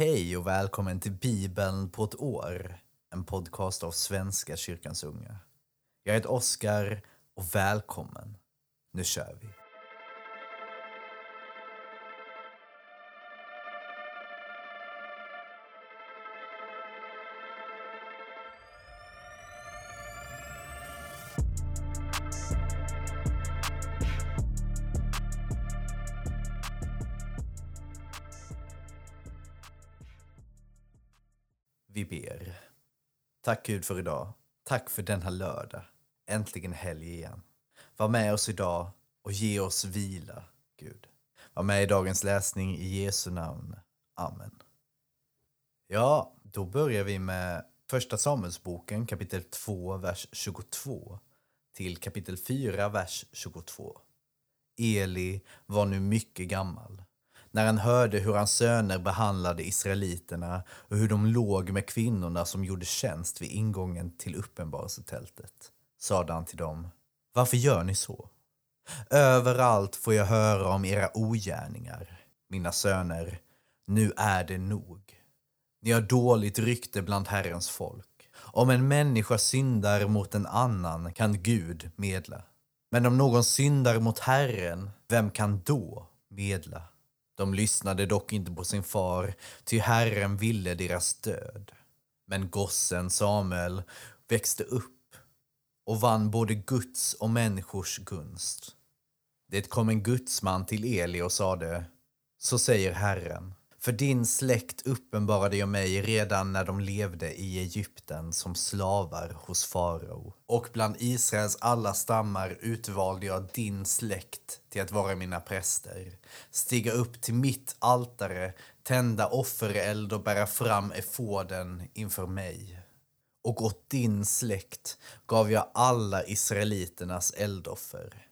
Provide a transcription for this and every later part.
Hej och välkommen till Bibeln på ett år. En podcast av Svenska kyrkans unga. Jag heter Oskar och välkommen. Nu kör vi. Tack Gud för idag. Tack för denna lördag. Äntligen helg igen. Var med oss idag och ge oss vila, Gud. Var med i dagens läsning i Jesu namn. Amen. Ja, då börjar vi med Första Samuelsboken kapitel 2, vers 22 till kapitel 4, vers 22. Eli var nu mycket gammal när han hörde hur hans söner behandlade israeliterna och hur de låg med kvinnorna som gjorde tjänst vid ingången till uppenbarelsetältet, sade han till dem, varför gör ni så? Överallt får jag höra om era ogärningar, mina söner, nu är det nog. Ni har dåligt rykte bland Herrens folk. Om en människa syndar mot en annan kan Gud medla. Men om någon syndar mot Herren, vem kan då medla? De lyssnade dock inte på sin far, ty Herren ville deras död. Men gossen Samuel växte upp och vann både Guds och människors gunst. Det kom en gudsman till Eli och sade, så säger Herren, för din släkt uppenbarade jag mig redan när de levde i Egypten som slavar hos farao. Och bland Israels alla stammar utvalde jag din släkt till att vara mina präster, stiga upp till mitt altare, tända offereld och bära fram efoden inför mig. Och åt din släkt gav jag alla israeliternas eldoffer.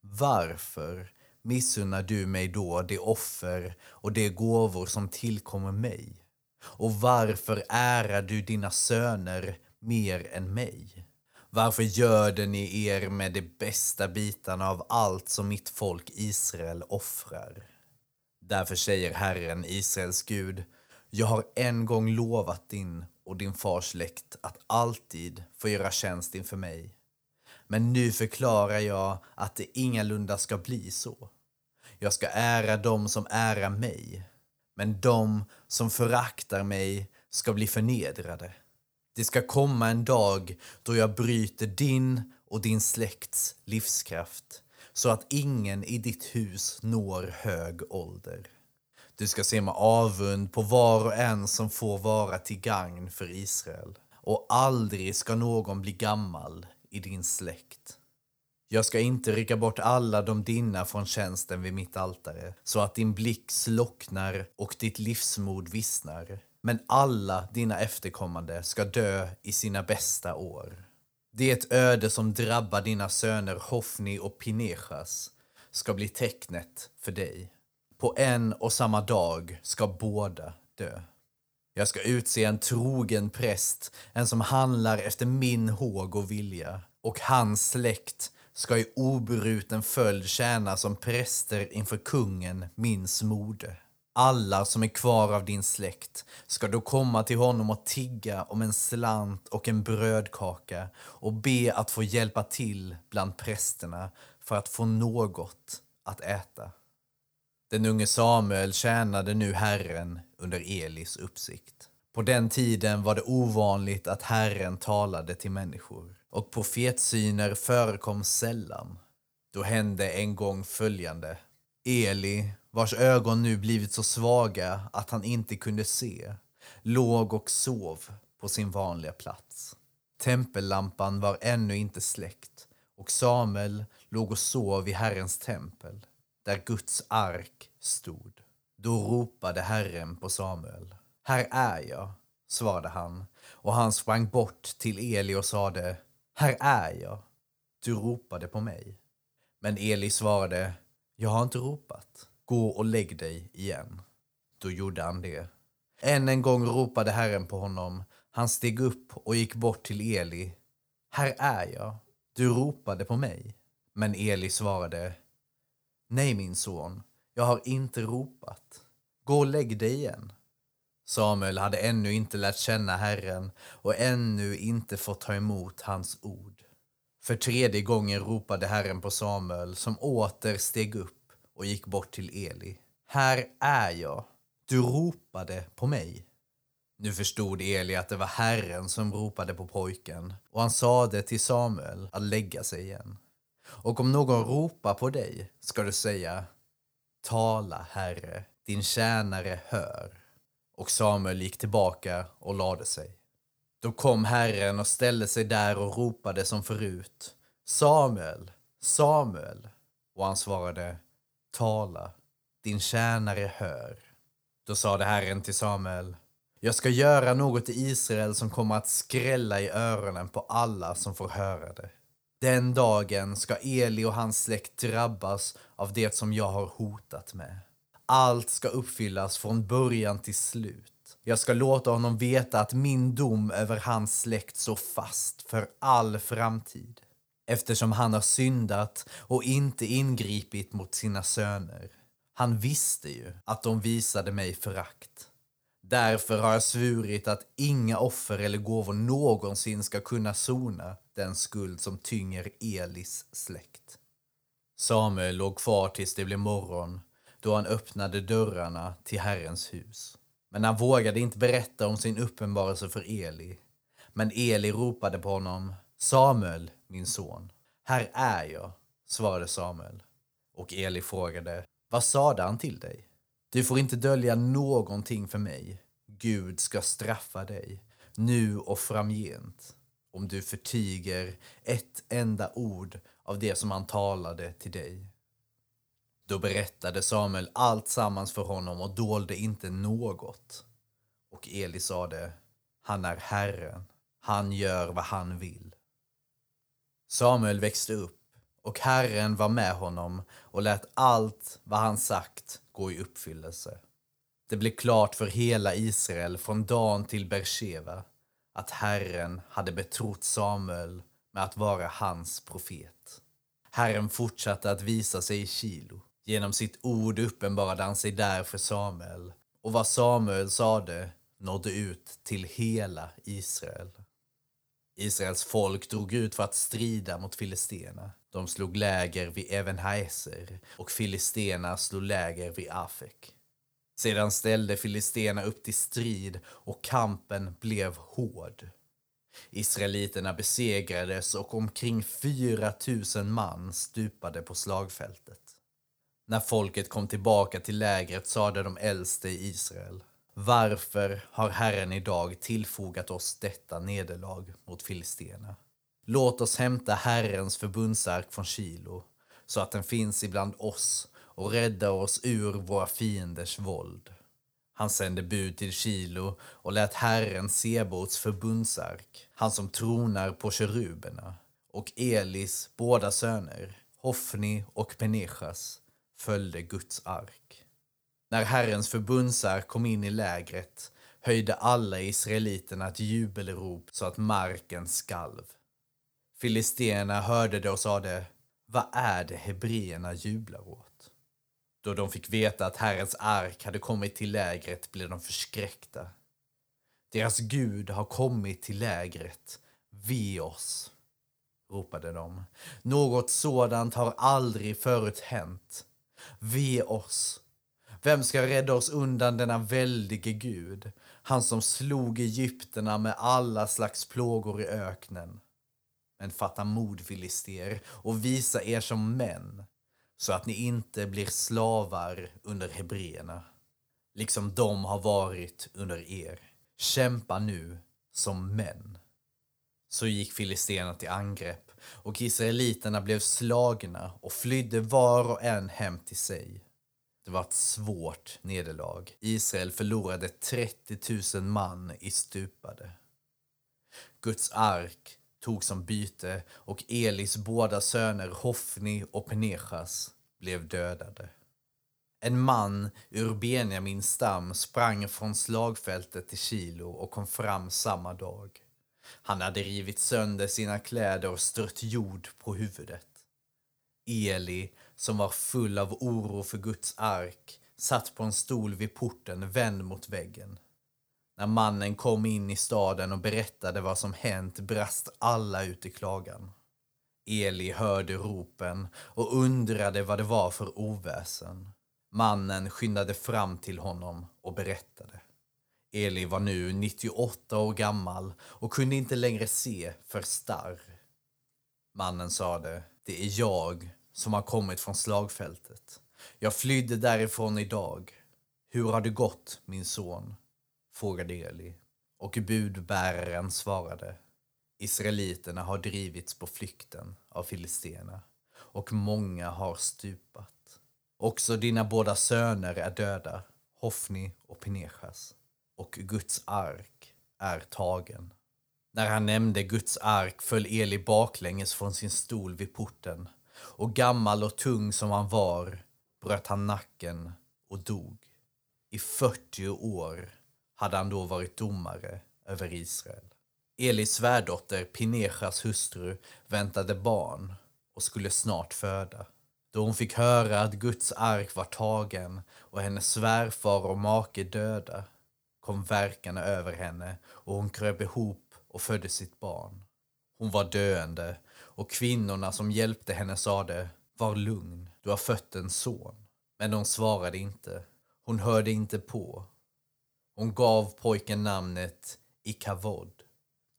Varför missunnar du mig då det offer och de gåvor som tillkommer mig? Och varför ärar du dina söner mer än mig? Varför göder ni er med de bästa bitarna av allt som mitt folk Israel offrar? Därför säger Herren, Israels Gud, jag har en gång lovat din och din fars släkt att alltid få göra tjänst inför mig. Men nu förklarar jag att det ingalunda ska bli så. Jag ska ära dem som ära mig, men de som föraktar mig ska bli förnedrade. Det ska komma en dag då jag bryter din och din släkts livskraft så att ingen i ditt hus når hög ålder. Du ska se med avund på var och en som får vara till gagn för Israel och aldrig ska någon bli gammal i din släkt. Jag ska inte rycka bort alla de dina från tjänsten vid mitt altare så att din blick slocknar och ditt livsmod vissnar. Men alla dina efterkommande ska dö i sina bästa år. Det ett öde som drabbar dina söner Hofni och Pinechas ska bli tecknet för dig. På en och samma dag ska båda dö. Jag ska utse en trogen präst, en som handlar efter min håg och vilja, och hans släkt ska i obruten följd tjäna som präster inför kungen, min smorde. Alla som är kvar av din släkt ska då komma till honom och tigga om en slant och en brödkaka och be att få hjälpa till bland prästerna för att få något att äta. Den unge Samuel tjänade nu Herren under Elis uppsikt. På den tiden var det ovanligt att Herren talade till människor och profetsyner förekom sällan. Då hände en gång följande. Eli, vars ögon nu blivit så svaga att han inte kunde se, låg och sov på sin vanliga plats. Tempellampan var ännu inte släckt och Samuel låg och sov i Herrens tempel, där Guds ark stod. Då ropade Herren på Samuel. Här är jag, svarade han, och han sprang bort till Eli och sade här är jag. Du ropade på mig. Men Eli svarade, jag har inte ropat. Gå och lägg dig igen. Då gjorde han det. Än en gång ropade Herren på honom. Han steg upp och gick bort till Eli. Här är jag. Du ropade på mig. Men Eli svarade, nej min son, jag har inte ropat. Gå och lägg dig igen. Samuel hade ännu inte lärt känna Herren och ännu inte fått ta emot hans ord. För tredje gången ropade Herren på Samuel som åter steg upp och gick bort till Eli. Här är jag. Du ropade på mig. Nu förstod Eli att det var Herren som ropade på pojken och han sade till Samuel att lägga sig igen. Och om någon ropar på dig ska du säga Tala, Herre, din tjänare hör. Och Samuel gick tillbaka och lade sig. Då kom Herren och ställde sig där och ropade som förut. Samuel, Samuel. Och han svarade, tala, din tjänare hör. Då sade Herren till Samuel, jag ska göra något i Israel som kommer att skrälla i öronen på alla som får höra det. Den dagen ska Eli och hans släkt drabbas av det som jag har hotat med. Allt ska uppfyllas från början till slut. Jag ska låta honom veta att min dom över hans släkt står fast för all framtid eftersom han har syndat och inte ingripit mot sina söner. Han visste ju att de visade mig förakt. Därför har jag svurit att inga offer eller gåvor någonsin ska kunna sona den skuld som tynger Elis släkt. Samuel låg kvar tills det blev morgon då han öppnade dörrarna till Herrens hus. Men han vågade inte berätta om sin uppenbarelse för Eli. Men Eli ropade på honom. Samuel, min son. Här är jag, svarade Samuel. Och Eli frågade. Vad sade han till dig? Du får inte dölja någonting för mig. Gud ska straffa dig, nu och framgent, om du förtiger ett enda ord av det som han talade till dig. Då berättade Samuel allt sammans för honom och dolde inte något. Och Eli sade, han är Herren, han gör vad han vill. Samuel växte upp och Herren var med honom och lät allt vad han sagt gå i uppfyllelse. Det blev klart för hela Israel från Dan till Bersheva att Herren hade betrott Samuel med att vara hans profet. Herren fortsatte att visa sig i Kilo Genom sitt ord uppenbarade han sig där för Samuel och vad Samuel sade nådde ut till hela Israel. Israels folk drog ut för att strida mot filisterna. De slog läger vid Evenhaiser och filisterna slog läger vid Afek. Sedan ställde filisterna upp till strid och kampen blev hård. Israeliterna besegrades och omkring 4 000 man stupade på slagfältet. När folket kom tillbaka till lägret sade de äldste i Israel. Varför har Herren idag tillfogat oss detta nederlag mot filisterna? Låt oss hämta Herrens förbundsark från Kilo så att den finns ibland oss och rädda oss ur våra fienders våld. Han sände bud till Kilo och lät Herren Sebots förbundsark, han som tronar på keruberna, och Elis båda söner, Hofni och Penechas, följde Guds ark. När Herrens förbundsark kom in i lägret höjde alla israeliterna ett jubelrop så att marken skalv. Filisterna hörde det och sade, vad är det hebreerna jublar åt? Då de fick veta att Herrens ark hade kommit till lägret blev de förskräckta. Deras Gud har kommit till lägret, ve oss, ropade de. Något sådant har aldrig förut hänt. Ve oss. Vem ska rädda oss undan denna väldige Gud? Han som slog egyptierna med alla slags plågor i öknen. Men fatta mod, filister, och visa er som män så att ni inte blir slavar under hebreerna, liksom de har varit under er. Kämpa nu som män. Så gick filisterna till angrepp och israeliterna blev slagna och flydde var och en hem till sig. Det var ett svårt nederlag. Israel förlorade 30 000 man i stupade. Guds ark tog som byte och Elis båda söner Hofni och Penechas blev dödade. En man ur Benjamins stam sprang från slagfältet till Kilo och kom fram samma dag. Han hade rivit sönder sina kläder och strött jord på huvudet. Eli, som var full av oro för Guds ark, satt på en stol vid porten vänd mot väggen. När mannen kom in i staden och berättade vad som hänt brast alla ut i klagan. Eli hörde ropen och undrade vad det var för oväsen. Mannen skyndade fram till honom och berättade. Eli var nu 98 år gammal och kunde inte längre se för starr. Mannen sade, det är jag som har kommit från slagfältet. Jag flydde därifrån idag. Hur har det gått, min son? frågade Eli. Och budbäraren svarade. Israeliterna har drivits på flykten av filisterna och många har stupat. Också dina båda söner är döda, Hofni och Pinechas, och Guds ark är tagen. När han nämnde Guds ark föll Eli baklänges från sin stol vid porten och gammal och tung som han var bröt han nacken och dog. I 40 år hade han då varit domare över Israel. Elis svärdotter Pinechas hustru väntade barn och skulle snart föda. Då hon fick höra att Guds ark var tagen och hennes svärfar och make döda kom verkarna över henne och hon kröp ihop och födde sitt barn. Hon var döende och kvinnorna som hjälpte henne sade Var lugn, du har fött en son. Men de svarade inte. Hon hörde inte på. Hon gav pojken namnet Ikavod.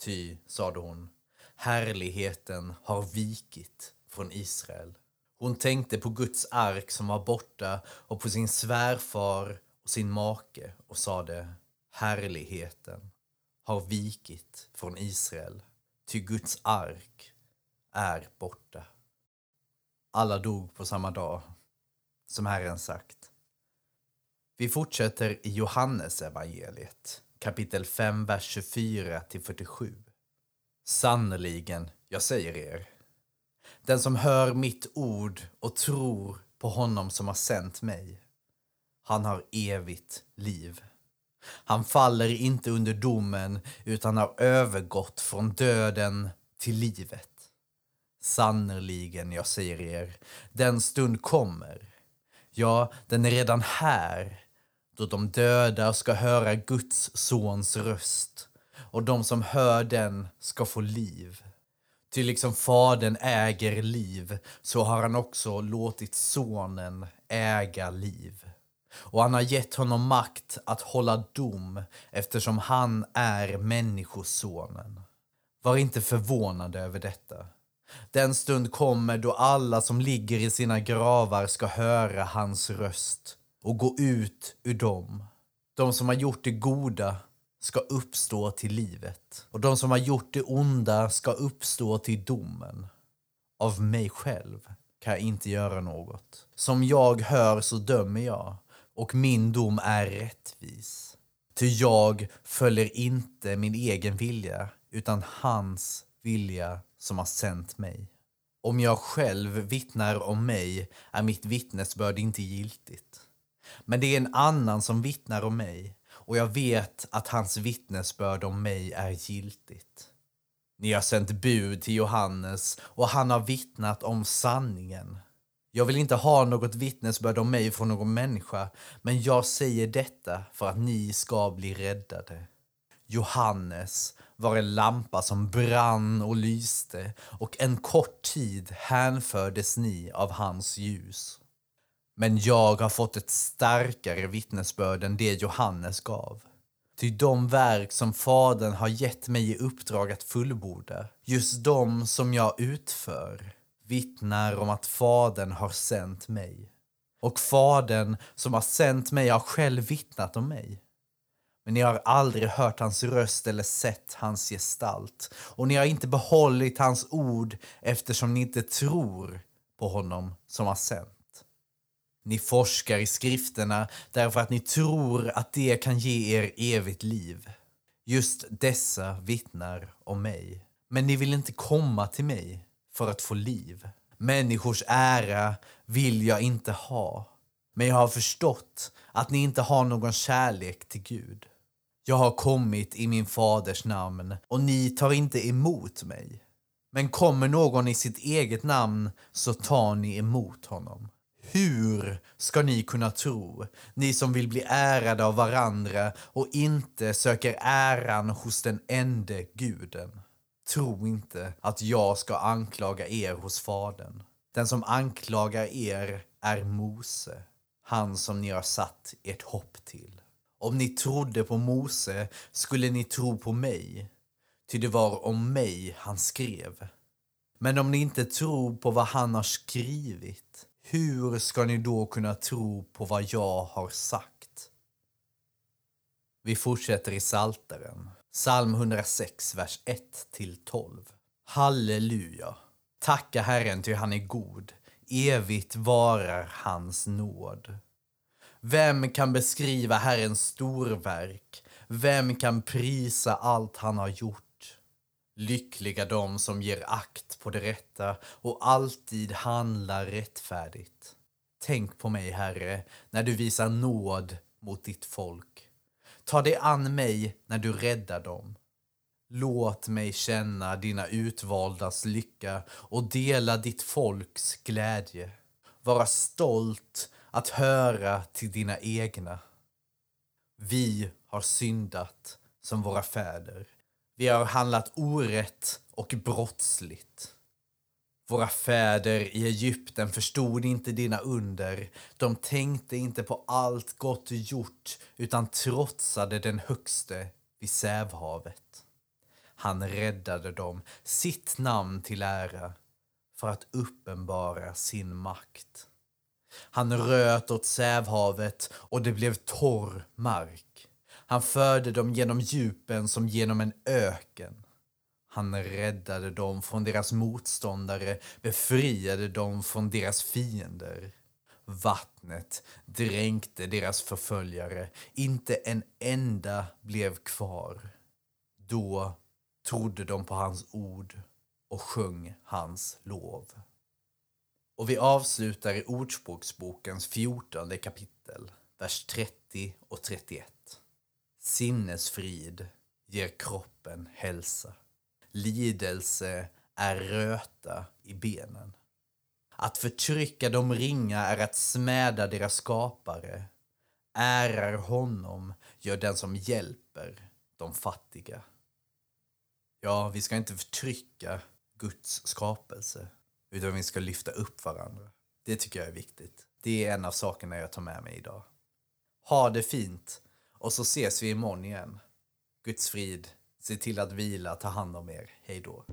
Ty, sade hon, härligheten har vikit från Israel. Hon tänkte på Guds ark som var borta och på sin svärfar och sin make och sade härligheten har vikit från Israel, ty Guds ark är borta. Alla dog på samma dag, som Herren sagt. Vi fortsätter i Johannes evangeliet, kapitel 5, vers 24 47. Sannerligen, jag säger er, den som hör mitt ord och tror på honom som har sänt mig, han har evigt liv. Han faller inte under domen utan har övergått från döden till livet. Sannerligen, jag säger er, den stund kommer, ja, den är redan här, då de döda ska höra Guds sons röst och de som hör den ska få liv. Ty liksom Fadern äger liv så har han också låtit Sonen äga liv. Och han har gett honom makt att hålla dom eftersom han är Människosonen. Var inte förvånade över detta. Den stund kommer då alla som ligger i sina gravar ska höra hans röst och gå ut ur dem. De som har gjort det goda ska uppstå till livet och de som har gjort det onda ska uppstå till domen. Av mig själv kan jag inte göra något. Som jag hör så dömer jag och min dom är rättvis. Ty jag följer inte min egen vilja utan hans vilja som har sänt mig. Om jag själv vittnar om mig är mitt vittnesbörd inte giltigt. Men det är en annan som vittnar om mig och jag vet att hans vittnesbörd om mig är giltigt. Ni har sänt bud till Johannes och han har vittnat om sanningen. Jag vill inte ha något vittnesbörd om mig från någon människa, men jag säger detta för att ni ska bli räddade. Johannes var en lampa som brann och lyste och en kort tid hänfördes ni av hans ljus. Men jag har fått ett starkare vittnesbörd än det Johannes gav. Ty de verk som Fadern har gett mig i uppdrag att fullborda, just de som jag utför, vittnar om att Fadern har sänt mig. Och Fadern som har sänt mig har själv vittnat om mig. Men ni har aldrig hört hans röst eller sett hans gestalt. Och ni har inte behållit hans ord eftersom ni inte tror på honom som har sänt. Ni forskar i skrifterna därför att ni tror att det kan ge er evigt liv. Just dessa vittnar om mig. Men ni vill inte komma till mig för att få liv. Människors ära vill jag inte ha. Men jag har förstått att ni inte har någon kärlek till Gud. Jag har kommit i min faders namn och ni tar inte emot mig. Men kommer någon i sitt eget namn så tar ni emot honom. Hur ska ni kunna tro, ni som vill bli ärade av varandra och inte söker äran hos den ende guden? Tro inte att jag ska anklaga er hos Fadern. Den som anklagar er är Mose, han som ni har satt ert hopp till. Om ni trodde på Mose skulle ni tro på mig, ty det var om mig han skrev. Men om ni inte tror på vad han har skrivit, hur ska ni då kunna tro på vad jag har sagt? Vi fortsätter i Salteren. Psalm 106, vers 1-12. Halleluja! Tacka Herren ty han är god. Evigt varar hans nåd. Vem kan beskriva Herrens storverk? Vem kan prisa allt han har gjort? Lyckliga de som ger akt på det rätta och alltid handlar rättfärdigt. Tänk på mig, Herre, när du visar nåd mot ditt folk. Ta dig an mig när du räddar dem. Låt mig känna dina utvaldas lycka och dela ditt folks glädje. Vara stolt att höra till dina egna. Vi har syndat som våra fäder. Vi har handlat orätt och brottsligt. Våra fäder i Egypten förstod inte dina under. De tänkte inte på allt gott du gjort utan trotsade den högste vid Sävhavet. Han räddade dem, sitt namn till ära, för att uppenbara sin makt. Han röt åt Sävhavet och det blev torr mark. Han förde dem genom djupen som genom en öken. Han räddade dem från deras motståndare, befriade dem från deras fiender. Vattnet dränkte deras förföljare, inte en enda blev kvar. Då trodde de på hans ord och sjöng hans lov. Och vi avslutar i Ordspråksbokens fjortonde kapitel, vers 30 och 31. Sinnesfrid ger kroppen hälsa. Lidelse är röta i benen. Att förtrycka de ringa är att smäda deras skapare. Ärar honom gör den som hjälper de fattiga. Ja, vi ska inte förtrycka Guds skapelse, utan vi ska lyfta upp varandra. Det tycker jag är viktigt. Det är en av sakerna jag tar med mig idag. Ha det fint och så ses vi imorgon igen. Guds frid. Se till att vila, ta hand om er. Hej då.